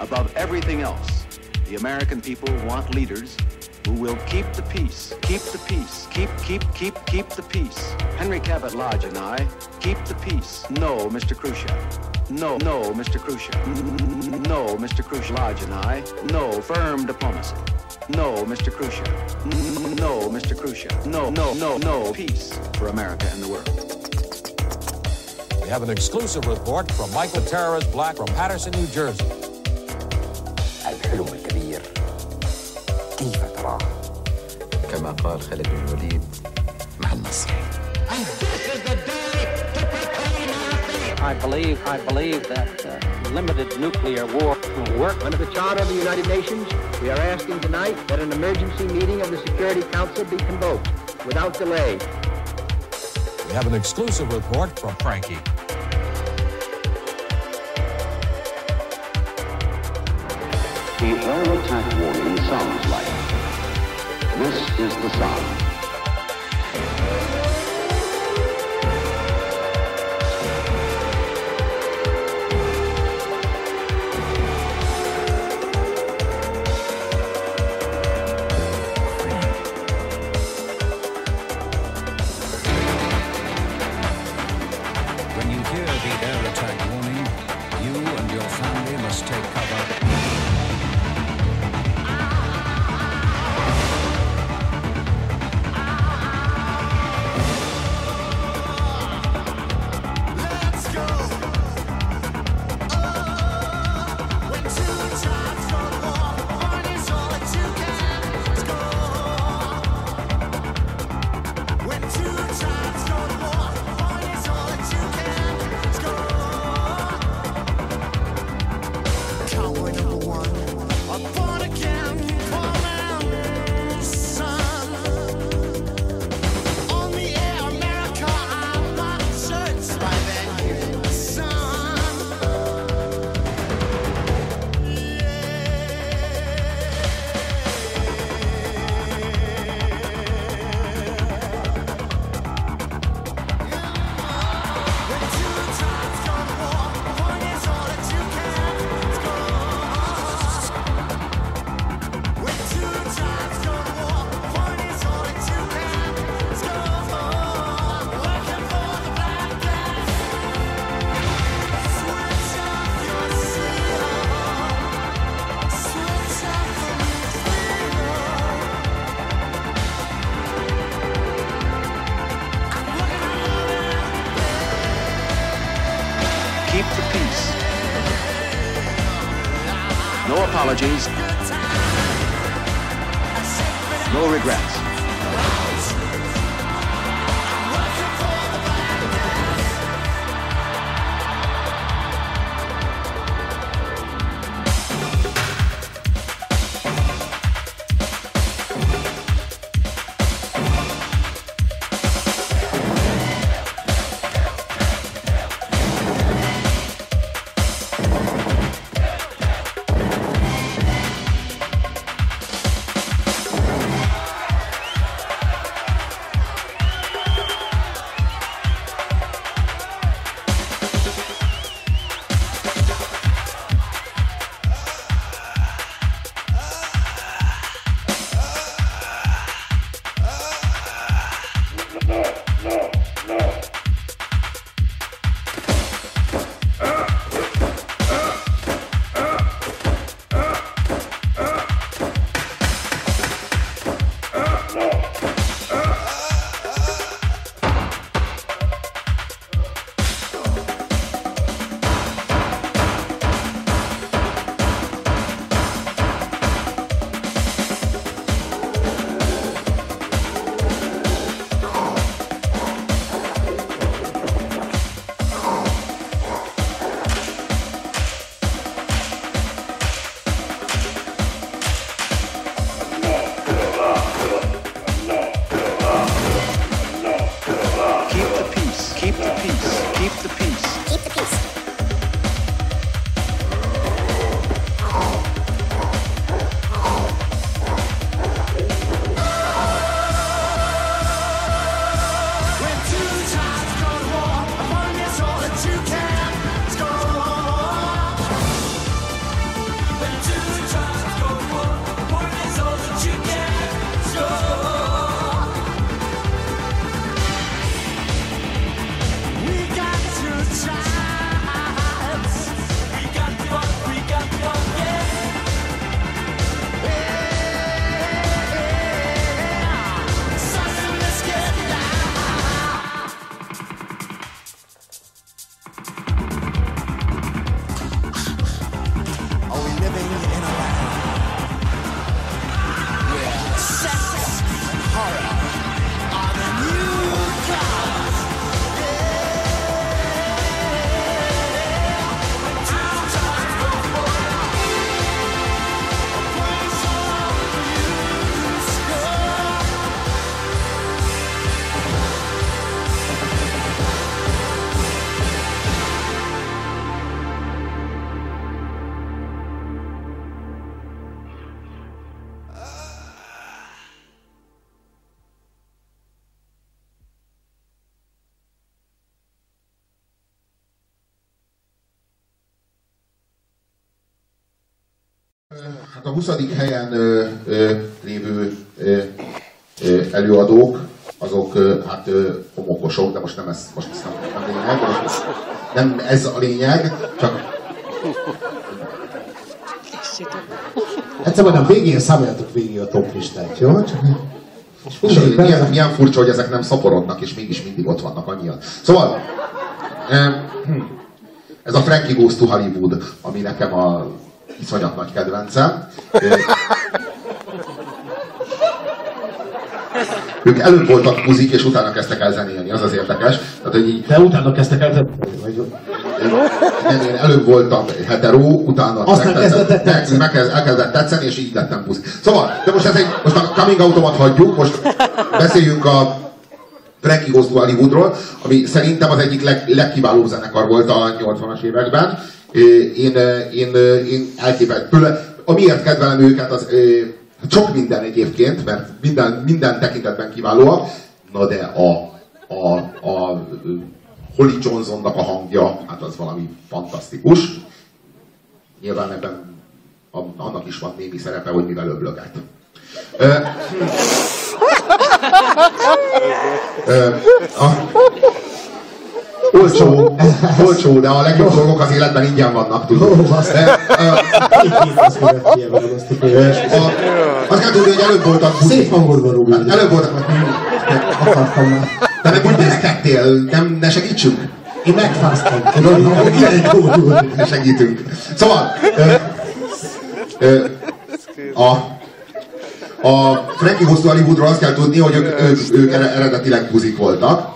Above everything else, the American people want leaders who will keep the peace, keep the peace, keep, keep, keep, keep the peace. Henry Cabot Lodge and I keep the peace. No, Mr. Khrushchev. No, no, Mr. Khrushchev. No, Mr. Khrushchev Lodge and I. No, firm diplomacy. No, Mr. Khrushchev. No, Mr. Khrushchev. No, no, no, no. Peace for America and the world. We have an exclusive report from Michael Terrorist Black from Patterson, New Jersey. كما قال خالد بن الوليد مع النصر I believe, I believe that uh, limited nuclear war will work. Under the Charter of the United Nations, we are asking tonight that an emergency meeting of the Security Council be convoked without delay. We have an exclusive report from Frankie. The air attack warning sounds like this is the sound. When you hear the air attack warning, you and your family must take cover. Apologies. No regrets. Hát a 20. helyen ö, ö, lévő ö, ö, előadók, azok ö, hát ö, homokosok, de most nem ez, most ez nem, nem lényeg, most nem ez a lényeg, csak Egyszer majd a végén számoljátok végig a top listát, jó? Csak... És milyen, milyen furcsa, hogy ezek nem szaporodnak, és mégis mindig ott vannak annyian. Szóval, ez a Frankie Goes to Hollywood, ami nekem a iszonyat nagy kedvencem. Ők előbb voltak muzik, és utána kezdtek el zenélni, az az érdekes. Tehát, hogy így, De utána kezdtek el vagy nem, én előbb voltam hetero, utána Aztán kezdett meg- tetszeni. megkezd- elkezdett tetszeni, és így lettem pusz. Szóval, de most, ez egy, most a coming outomat hagyjuk, most beszéljünk a Frankie Goes to Hollywoodról, ami szerintem az egyik leg, legkiválóbb zenekar volt a 80-as években. Én, én, én elképelt tőle. Amiért kedvelem őket, az ö, sok minden egyébként, mert minden, minden tekintetben kiválóak, na de a, a, a Holly Johnsonnak a hangja, hát az valami fantasztikus. Nyilván ebben annak is van némi szerepe, hogy mivel öblöget. Ö, Ö, a, olcsó, olcsó, de a legjobb dolgok az életben ingyen vannak, tudod. Ó, azt- kell tudni, hogy előbb voltak Szép hangodban rúgni. Hát előbb voltak, Akartam de nem úgy nézkedtél, nem, ne segítsünk? Én megfáztam. Ne segítünk. Szóval, a, a Frankie to Hollywoodról azt kell tudni, hogy ők, ők, ők ere- eredetileg buzik voltak,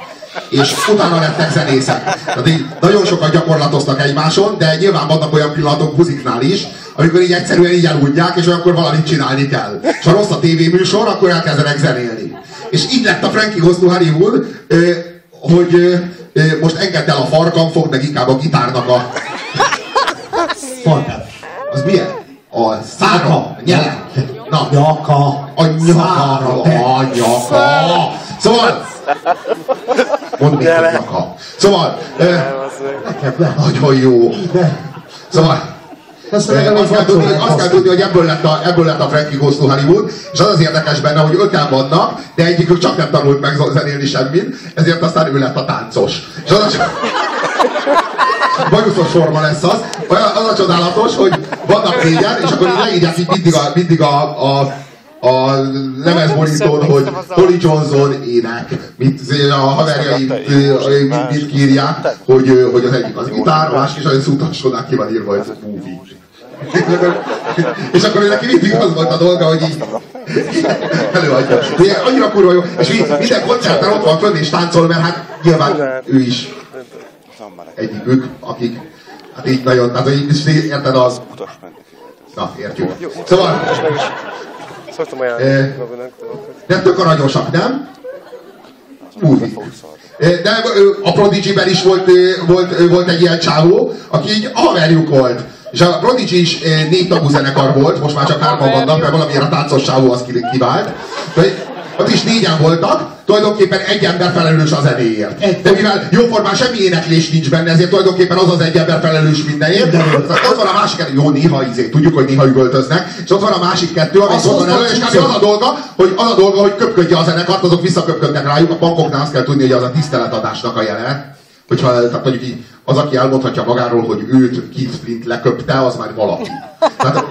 és utána lettek zenészek. Tehát így nagyon sokat gyakorlatoztak egymáson, de nyilván vannak olyan pillanatok buziknál is, amikor így egyszerűen így eludják, és akkor valamit csinálni kell. És ha rossz a tévéműsor, akkor elkezdenek zenélni. És így lett a Frankie Goes to Hollywood, hogy most engedd el a farkam, fogd meg inkább a gitárnak a... Farkát. Az milyen? A szára, a nyele. Na, Nyaka. a nyaka, a nyaka. Szóval, mondd még, hogy nyaka. Szóval, Neked nem. nagyon jó. Szóval, Azt mondom, azt kell, tudni, hogy, azt kell tudni, hogy ebből lett, a, ebből lett a Frankie Goes to Hollywood, és az az érdekes benne, hogy öten vannak, de egyikük csak nem tanult meg zenélni semmit, ezért aztán ő lett a táncos. És az a, bajuszos forma lesz az. Az a csodálatos, hogy vannak négyen, és akkor így leírják így mindig a, mindig a, a a lemezborítón, hogy Tolly Johnson ének, mit, a haverjai mit, mit kírják, hogy, hogy az egyik az gitár, a másik is olyan szútasodák ki van írva, hogy movie. és akkor ő neki mindig az volt a dolga, hogy így előadja. Ugye, annyira kurva jó, és minden koncerten ott van fönn és táncol, mert hát nyilván ő is egyikük, akik hát így nagyon, tehát hogy így érted az... Na, értjük. Szóval, Szoktam Eh, ajánlani Robinak. de tök aranyosak, nem? Movie. Eh, De a Prodigy-ben is volt, volt, volt egy ilyen csávó, aki így haverjuk volt. És a Prodigy is eh, négy tagú zenekar volt, most már csak hárman vannak, mert valamiért a táncos csávó az ki- kivált. De ott is négyen voltak, tulajdonképpen egy ember felelős a zenéért. De mivel jóformán semmi éneklés nincs benne, ezért tulajdonképpen az az egy ember felelős mindenért. Aztán ott van a másik jó, néha izé, tudjuk, hogy néha üvöltöznek, és ott van a másik kettő, ami Az ott van elő, és kb. az a dolga, hogy az a dolga, hogy köpködje a zenekart, azok visszaköpködnek rájuk. A bankoknál azt kell tudni, hogy az a tiszteletadásnak a jele. Hogyha tehát mondjuk így, az, aki elmondhatja magáról, hogy őt Keith Flint leköpte, az már valaki. Tehát,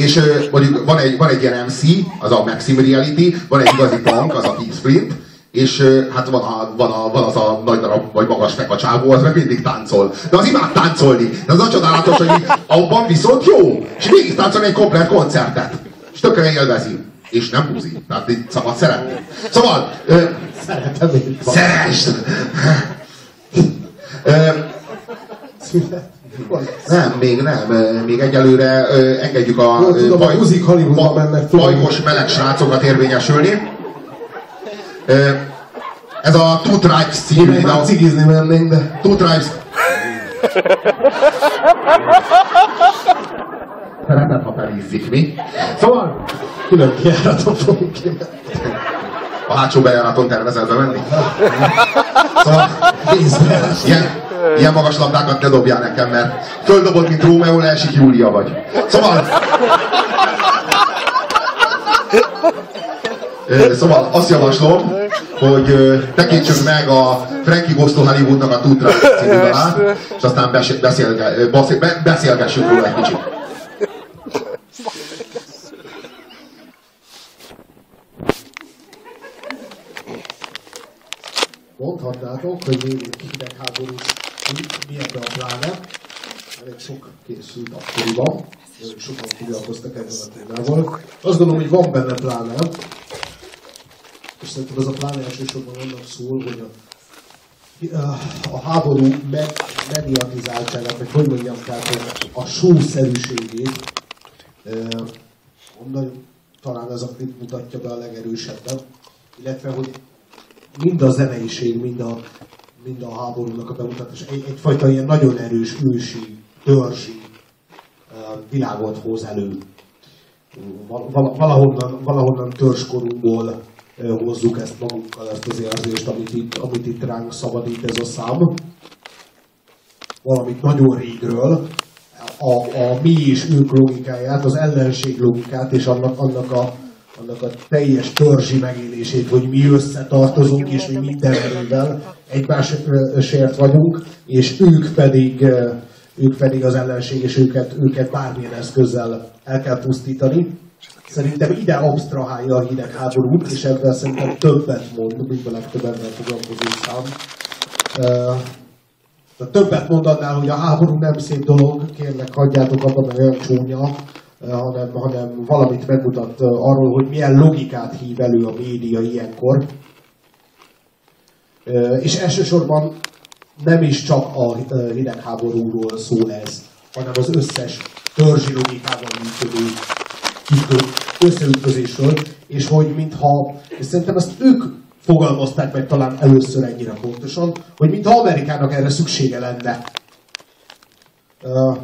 és mondjuk van egy, van egy ilyen MC, az a Maxim Reality, van egy igazi punk, az a Flint, és hát van, a, van, a, van az a nagy darab, vagy magas feka csávó, az meg mindig táncol. De az imád táncolni. De az a csodálatos, hogy abban viszont jó. És végig táncol egy komplet koncertet. És tökre élvezi. És nem buzi. Tehát így szabad szeretni. Szóval, ö, Szeretem én. szeresd! Ö, nem, még nem. Még egyelőre engedjük a Jó, tudom, a buzik Hollywoodba ba- mennek föl. bajos meleg srácokat érvényesülni. Ez a Two Tribes című Én már cigizni mennénk, de... Two Tribes. Szereted, ha felízzik, mi? Szóval, Külön kiáratot fogunk a hátsó bejáraton tervezel bemenni? Szóval, Kézbe. ilyen, Ilyen magas labdákat ne dobjál nekem, mert földobod, mint Rómeó, leesik Júlia vagy. Szóval... Szóval azt javaslom, hogy ö, tekintsük meg a Frankie Goes to Hollywoodnak a Tutra című dalát, és aztán bes- beszélge, ö, beszél, be- beszélgessünk róla egy kicsit. Mondhatnátok, hogy még hidegháború mi ebbe a pláne. Elég sok készült akkoriban. Sokan foglalkoztak ezzel a témával. Azt gondolom, hogy van benne pláne. És szerintem ez a pláne elsősorban annak szól, hogy a, a háború meg, mediatizáltságát, vagy hogy mondjam, tehát a sószerűségét, onnan talán ez a klip mutatja be a legerősebben, illetve hogy mind a zeneiség, mind a, mind a háborúnak a bemutatás egy, egyfajta ilyen nagyon erős ősi, törzsi világot hoz elő. Val- val- valahonnan, valahonnan törzskorunkból hozzuk ezt magunkkal, ezt az érzést, amit itt, amit itt ránk szabadít ez a szám. Valamit nagyon régről, a, a mi és ők logikáját, az ellenség logikát és annak, annak a annak a teljes törzsi megélését, hogy mi összetartozunk, és mi minden erővel egymásért vagyunk, és ők pedig, ők pedig az ellenség, és őket, őket bármilyen eszközzel el kell pusztítani. Szerintem ide absztrahálja a hidegháborút, és ebben szerintem többet mond, mint a legtöbb ember foglalkozó szám. De többet mond annál, hogy a háború nem szép dolog, kérlek hagyjátok abban, mert olyan csúnya, hanem, hanem valamit megmutat arról, hogy milyen logikát hív elő a média ilyenkor. És elsősorban nem is csak a hidegháborúról szól ez, hanem az összes törzsi logikával működő összeütközésről, és hogy mintha, és szerintem ezt ők fogalmazták meg talán először ennyire pontosan, hogy mintha Amerikának erre szüksége lenne. Uh,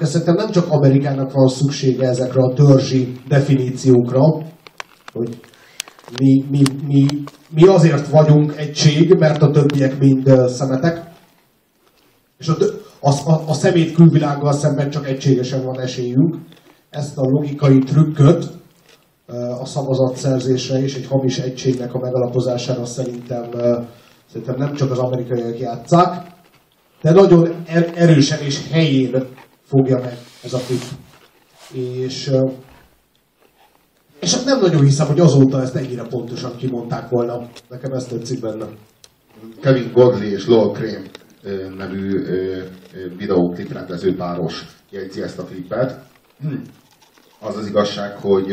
szerintem nem csak Amerikának van szüksége ezekre a törzsi definíciókra, hogy mi, mi, mi, mi azért vagyunk egység, mert a többiek mind szemetek, és a, a, a, szemét külvilággal szemben csak egységesen van esélyünk. Ezt a logikai trükköt a szavazatszerzésre és egy hamis egységnek a megalapozására szerintem, szerintem nem csak az amerikaiak játszák, de nagyon er- erősen és helyén fogja meg ez a klip. És, és hát nem nagyon hiszem, hogy azóta ezt ennyire pontosan kimondták volna. Nekem ezt tetszik benne. Kevin Godley és Crane ö, nevű videóklip rendező páros jegyzi ezt a klipet. Az az igazság, hogy,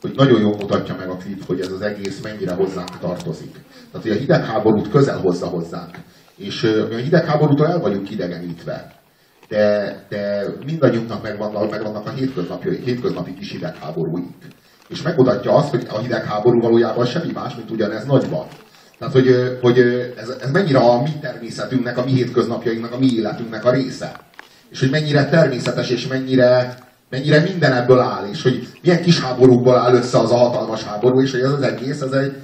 hogy nagyon jól mutatja meg a klip, hogy ez az egész mennyire hozzánk tartozik. Tehát, hogy a hidegháborút közel hozza hozzánk. És mi a hidegháborútól el vagyunk idegenítve. De, de mindannyiunknak megvannak, megvannak a hétköznapi, hétköznapi kis hidegháborúink. És megmutatja azt, hogy a hidegháború valójában semmi más, mint ugyanez nagyban. Tehát, hogy, hogy ez, ez mennyire a mi természetünknek, a mi hétköznapjainknak, a mi életünknek a része. És hogy mennyire természetes, és mennyire, mennyire minden ebből áll, és hogy milyen kis háborúkból áll össze az a hatalmas háború, és hogy ez az egész, ez egy,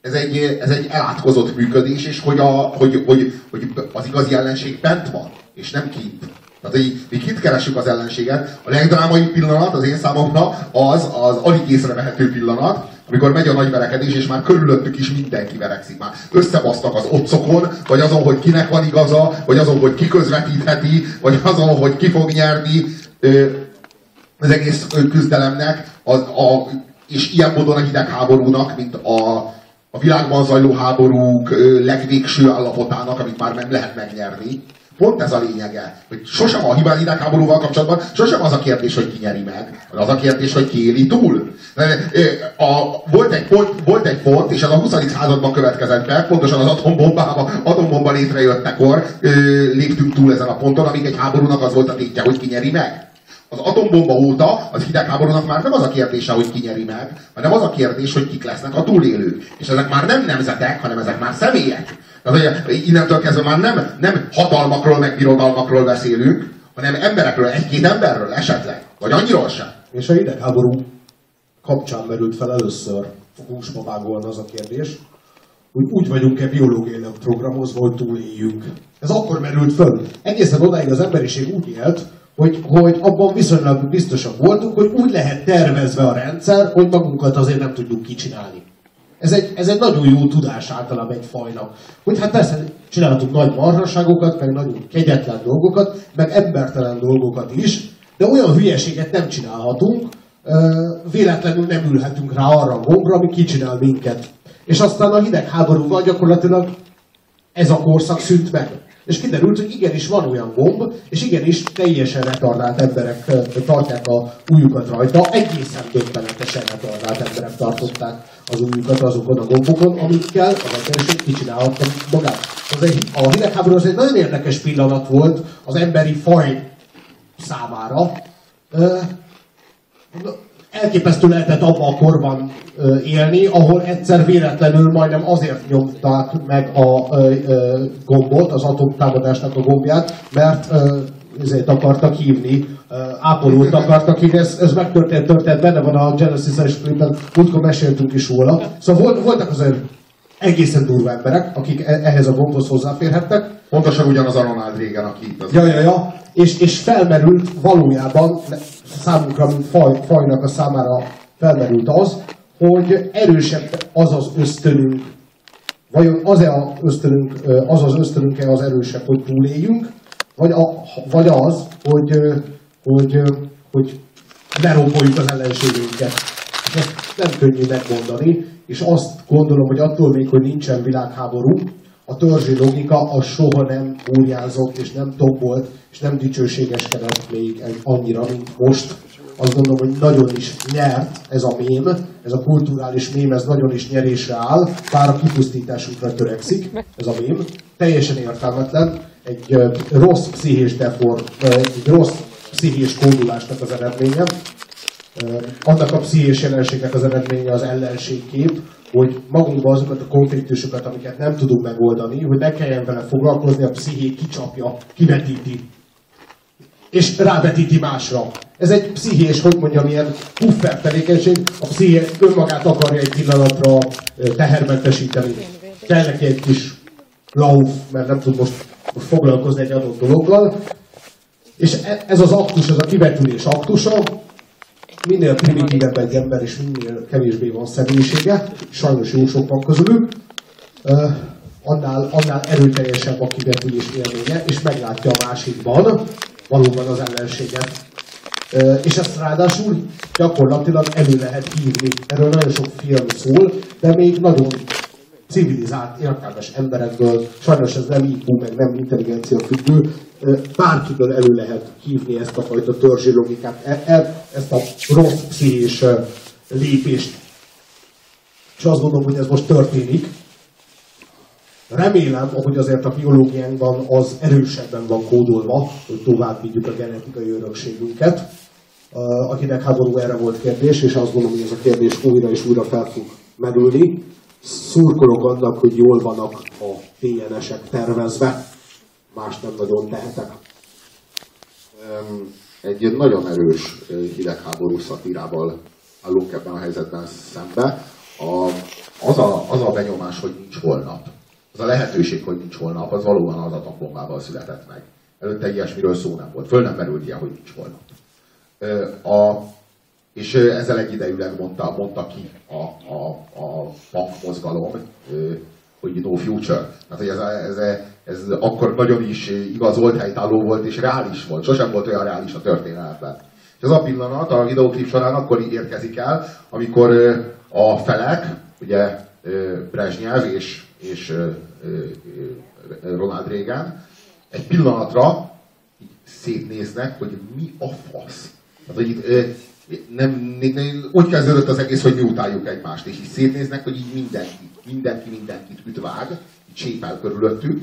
ez egy, ez egy elátkozott működés, és hogy, a, hogy, hogy, hogy az igazi ellenség bent van, és nem kint. Tehát, hogy mi kint keresünk az ellenséget. A legdrámai pillanat az én számomra az az alig észrevehető pillanat, amikor megy a nagy verekedés, és már körülöttük is mindenki verekszik. Már összebasztak az otcokon, vagy azon, hogy kinek van igaza, vagy azon, hogy ki közvetítheti, vagy azon, hogy ki fog nyerni az egész küzdelemnek, az, a, és ilyen módon a hidegháborúnak, mint a, a világban zajló háborúk legvégső állapotának, amit már nem lehet megnyerni. Pont ez a lényege, hogy sosem a hibán hidegháborúval kapcsolatban, sosem az a kérdés, hogy ki nyeri meg, az a kérdés, hogy ki éli túl. A, volt, egy pont, volt egy pont, és ez a 20. században következett be, pontosan az atombombába, atombomba létrejöttekor léptünk túl ezen a ponton, amíg egy háborúnak az volt a tétje, hogy ki nyeri meg. Az atombomba óta az hidegháborúnak már nem az a kérdése, hogy ki nyeri meg, hanem az a kérdés, hogy kik lesznek a túlélők. És ezek már nem nemzetek, hanem ezek már személyek. Tehát, hogy innentől kezdve már nem, nem hatalmakról, meg birodalmakról beszélünk, hanem emberekről, egy-két emberről esetleg. Vagy annyiról sem. És a hidegháború kapcsán merült fel először, húsba vágolna az a kérdés, hogy úgy vagyunk-e biológiailag programozva, hogy túléljünk. Ez akkor merült föl. Egészen odáig az emberiség úgy élt, hogy, hogy abban viszonylag biztosak voltunk, hogy úgy lehet tervezve a rendszer, hogy magunkat azért nem tudjuk kicsinálni. Ez egy, ez egy nagyon jó tudás általában egy fajnak. Hogy hát persze csinálhatunk nagy marhaságokat, meg nagyon kegyetlen dolgokat, meg embertelen dolgokat is, de olyan hülyeséget nem csinálhatunk, véletlenül nem ülhetünk rá arra a gombra, ami kicsinál minket. És aztán a hidegháborúval gyakorlatilag ez a korszak szűnt meg. És kiderült, hogy igenis van olyan gomb, és igenis teljesen retardált emberek tartják a újukat rajta, egészen döbbenetesen retardált emberek tartották az újukat azokon a gombokon, amikkel az emberiség kicsinálhatta magát. Az egy, a hidegháború az egy nagyon érdekes pillanat volt az emberi faj számára. Elképesztő lehetett abban a korban élni, ahol egyszer véletlenül majdnem azért nyomták meg a gombot, az atomtámadásnak a gombját, mert ezért akartak hívni, ápolót akartak hívni, ez, ez megtörtént, történt, benne van a Genesis-es múltkor meséltünk is róla. Szóval voltak azért egészen durva emberek, akik e- ehhez a gombhoz hozzáférhettek. Pontosan ugyanaz a Ronald Reagan, aki itt az... Ja, ja, ja. És, és felmerült valójában, számunkra, mint faj, fajnak a számára felmerült az, hogy erősebb az az ösztönünk, vajon az-e az ösztönünk, az az ösztönünk-e az erősebb, hogy túléljünk, vagy, a, vagy az, hogy, hogy, hogy leromboljuk az ellenségünket. Ezt nem könnyű megmondani, és azt gondolom, hogy attól még, hogy nincsen világháború, a törzsi logika az soha nem óriázott, és nem tombolt, és nem dicsőségeskedett még annyira, mint most. Azt gondolom, hogy nagyon is nyert ez a mém, ez a kulturális mém, ez nagyon is nyerésre áll, bár a kipusztításukra törekszik, ez a mém. Teljesen értelmetlen, egy rossz pszichés deform, egy rossz pszichés kódulásnak az eredménye. Annak a pszichés jelenségnek az eredménye az ellenségkép, hogy magunkban azokat a konfliktusokat, amiket nem tudunk megoldani, hogy ne kelljen vele foglalkozni, a psziché kicsapja, kivetíti, és rávetíti másra. Ez egy pszichés, hogy mondjam, ilyen puffer tevékenység, a psziché önmagát akarja egy pillanatra tehermentesíteni. Kell neki egy kis lauf, mert nem tud most, foglalkozni egy adott dologgal. És e- ez az aktus, ez a kivetülés aktusa, minél primitívebb egy ember, és minél kevésbé van személyisége, sajnos jó sok van közülük, annál, annál erőteljesebb a kivetülés élménye, és meglátja a másikban valóban az ellenséget. És ezt ráadásul gyakorlatilag elő lehet hívni. Erről nagyon sok film szól, de még nagyon civilizált, értelmes emberekből, sajnos ez nem IQ, meg nem intelligencia függő, bárkiből elő lehet hívni ezt a fajta törzsi logikát, e, e, ezt a rossz pszichés lépést. És azt gondolom, hogy ez most történik. Remélem, hogy azért a biológiánkban az erősebben van kódolva, hogy tovább vigyük a genetikai örökségünket. A hidegháború erre volt kérdés, és azt gondolom, hogy ez a kérdés újra és újra fel fog merülni szurkolok annak, hogy jól vannak a DNS-ek tervezve, más nem nagyon tehetek. Egy nagyon erős hidegháború szatírával állunk ebben a helyzetben szembe. A, az, a, az a benyomás, hogy nincs holnap, az a lehetőség, hogy nincs holnap, az valóban az atombombával született meg. Előtte ilyesmiről szó nem volt. Föl nem merült ilyen, hogy nincs holnap. A, és ezzel egyidejűleg mondta, mondta ki a, a, a punk mozgalom, hogy no future. Tehát, hogy ez, ez, ez akkor nagyon is igazolt, helytálló volt, és reális volt. Sosem volt olyan reális a történelemben. És ez a pillanat a videóklip során akkor érkezik el, amikor a felek, ugye Brezsnyev és, és Ronald Reagan egy pillanatra így szétnéznek, hogy mi a fasz. Tehát, hogy itt nem, nem, úgy kezdődött az egész, hogy mi utáljuk egymást, és így szétnéznek, hogy így mindenki, mindenki mindenkit ütvág, így sépel körülöttük,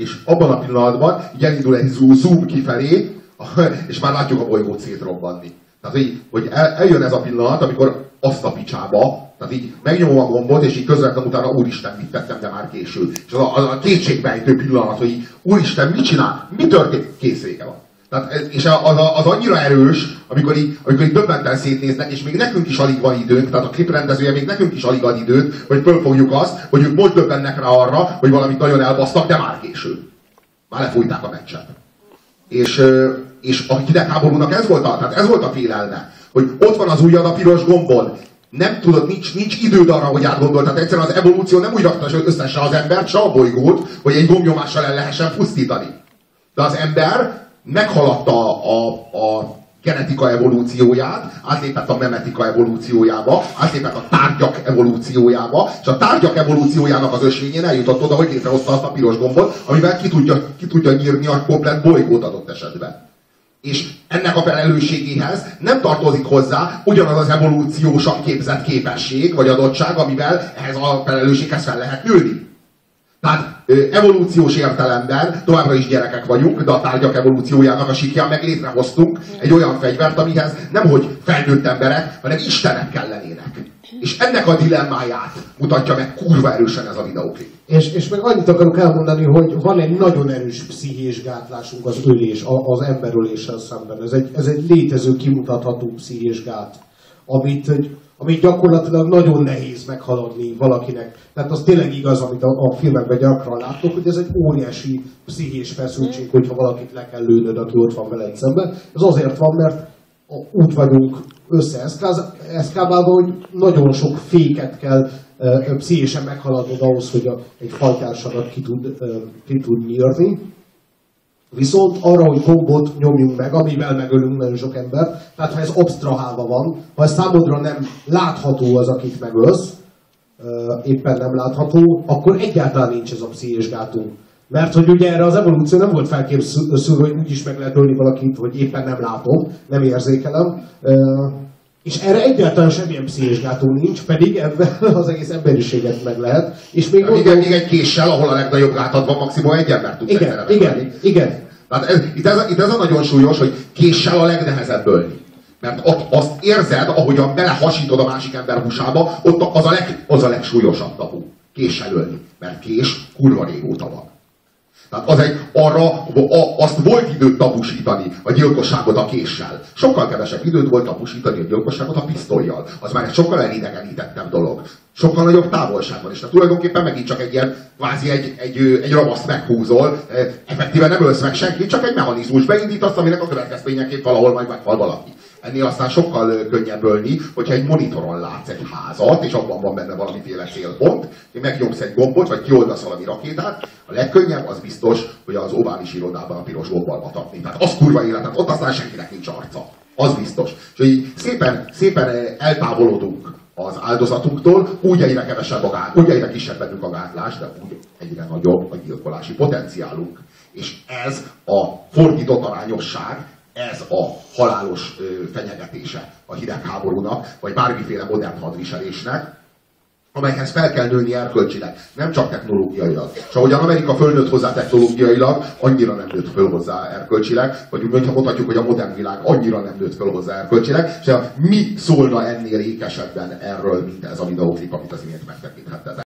és abban a pillanatban így elindul egy zoom kifelé, és már látjuk a bolygót szétrobbanni. Tehát, hogy, hogy el, eljön ez a pillanat, amikor azt a picsába, tehát így megnyomom a gombot, és így közvetlenül utána úristen, mit tettem, de már késő. És az a, az a kétségbejtő pillanat, hogy így, úristen, mit csinál? Mi történt? Kész vége van. Tehát, és az, az annyira erős, amikor így, amikor így döbbenten szétnéznek, és még nekünk is alig van időnk, tehát a klip rendezője még nekünk is alig ad időt, hogy fölfogjuk azt, hogy ők most döbbennek rá arra, hogy valamit nagyon elbasztak, de már késő. Már lefújták a meccset. És, és a hidegháborúnak ez volt a, tehát ez volt a félelme, hogy ott van az ujjad a piros gombon, nem tudod, nincs, nincs időd arra, hogy átgondold. Tehát egyszerűen az evolúció nem úgy rakta össze se az embert, se a bolygót, hogy egy gombnyomással el lehessen pusztítani. De az ember meghaladta a, a genetika evolúcióját, átlépett a memetika evolúciójába, átlépett a tárgyak evolúciójába, és a tárgyak evolúciójának az ösvényén eljutott oda, hogy létrehozta azt a piros gombot, amivel ki tudja, ki tudja nyírni a komplet bolygót adott esetben. És ennek a felelősségéhez nem tartozik hozzá ugyanaz az evolúciósan képzett képesség vagy adottság, amivel ehhez a felelősséghez fel lehet nőni. Tehát evolúciós értelemben továbbra is gyerekek vagyunk, de a tárgyak evolúciójának a sikján meg létrehoztunk egy olyan fegyvert, amihez nemhogy felnőtt emberek, hanem istenek kellenének. És ennek a dilemmáját mutatja meg kurva erősen ez a videóklip. És, és meg annyit akarok elmondani, hogy van egy nagyon erős pszichés gátlásunk az ölés, az emberöléssel szemben. Ez egy, ez egy létező, kimutatható pszichés gát, amit, egy- amit gyakorlatilag nagyon nehéz meghaladni valakinek. Tehát az tényleg igaz, amit a, a filmekben gyakran látok, hogy ez egy óriási pszichés feszültség, hogyha valakit le kell lőnöd, aki ott van veled szemben. Ez azért van, mert úgy vagyunk összeeszkábálva, hogy nagyon sok féket kell pszichésen meghaladnod ahhoz, hogy a, egy faltársadat ki tud, ki tud nyírni. Viszont arra, hogy gombot nyomjunk meg, amivel megölünk nagyon sok embert, tehát ha ez absztrahálva van, ha ez számodra nem látható az, akit megölsz, éppen nem látható, akkor egyáltalán nincs ez a pszichés gátunk. Mert hogy ugye erre az evolúció nem volt felkészülve, hogy úgyis meg lehet ölni valakit, hogy éppen nem látom, nem érzékelem. És erre egyáltalán semmilyen pszichés gátunk nincs, pedig ebben az egész emberiséget meg lehet. És még Még, még egy késsel, ahol a legnagyobb gátad van, maximum egy ember tudsz Igen, igen, megölni. igen. Tehát ez, itt, ez, itt ez a nagyon súlyos, hogy késsel a legnehezebb ölni. Mert ott azt érzed, ahogyan belehasítod a másik ember húsába, ott az a, leg, az a legsúlyosabb tabu. Késsel ölni. Mert kés kurva régóta van. Tehát az egy, arra, a, azt volt időt tabusítani a gyilkosságot a késsel. Sokkal kevesebb időt volt tabusítani a gyilkosságot a pisztolyjal. Az már egy sokkal elidegenítettebb dolog. Sokkal nagyobb távolságban is. Tehát tulajdonképpen megint csak egy ilyen, kvázi egy, egy, egy ramaszt meghúzol, eh, effektíven nem ölsz meg senkit, csak egy mechanizmus beindítasz, aminek a következményeképp valahol majd meghal valaki. Ennél aztán sokkal könnyebb ölni, hogyha egy monitoron látsz egy házat, és abban van benne valamiféle célpont, hogy megnyomsz egy gombot, vagy kioldasz valami rakétát, a legkönnyebb az biztos, hogy az ovális irodában a piros gombbal batapni. Tehát az kurva életet, ott aztán senkinek nincs arca. Az biztos. És így szépen, szépen eltávolodunk az áldozatunktól, úgy egyre kevesebb a gát, úgy egyre kisebb bennünk a gátlás, de úgy egyre nagyobb a gyilkolási potenciálunk. És ez a fordított arányosság, ez a halálos fenyegetése a hidegháborúnak, vagy bármiféle modern hadviselésnek, amelyhez fel kell nőni erkölcsileg, nem csak technológiailag. És ahogyan Amerika fölnőtt hozzá technológiailag, annyira nem nőtt föl hozzá erkölcsileg, vagy úgy, hogyha mondhatjuk, hogy a modern világ annyira nem nőtt föl hozzá erkölcsileg, és mi szólna ennél ékesebben erről, mint ez a videóklip, amit az imént megtekinthetetek.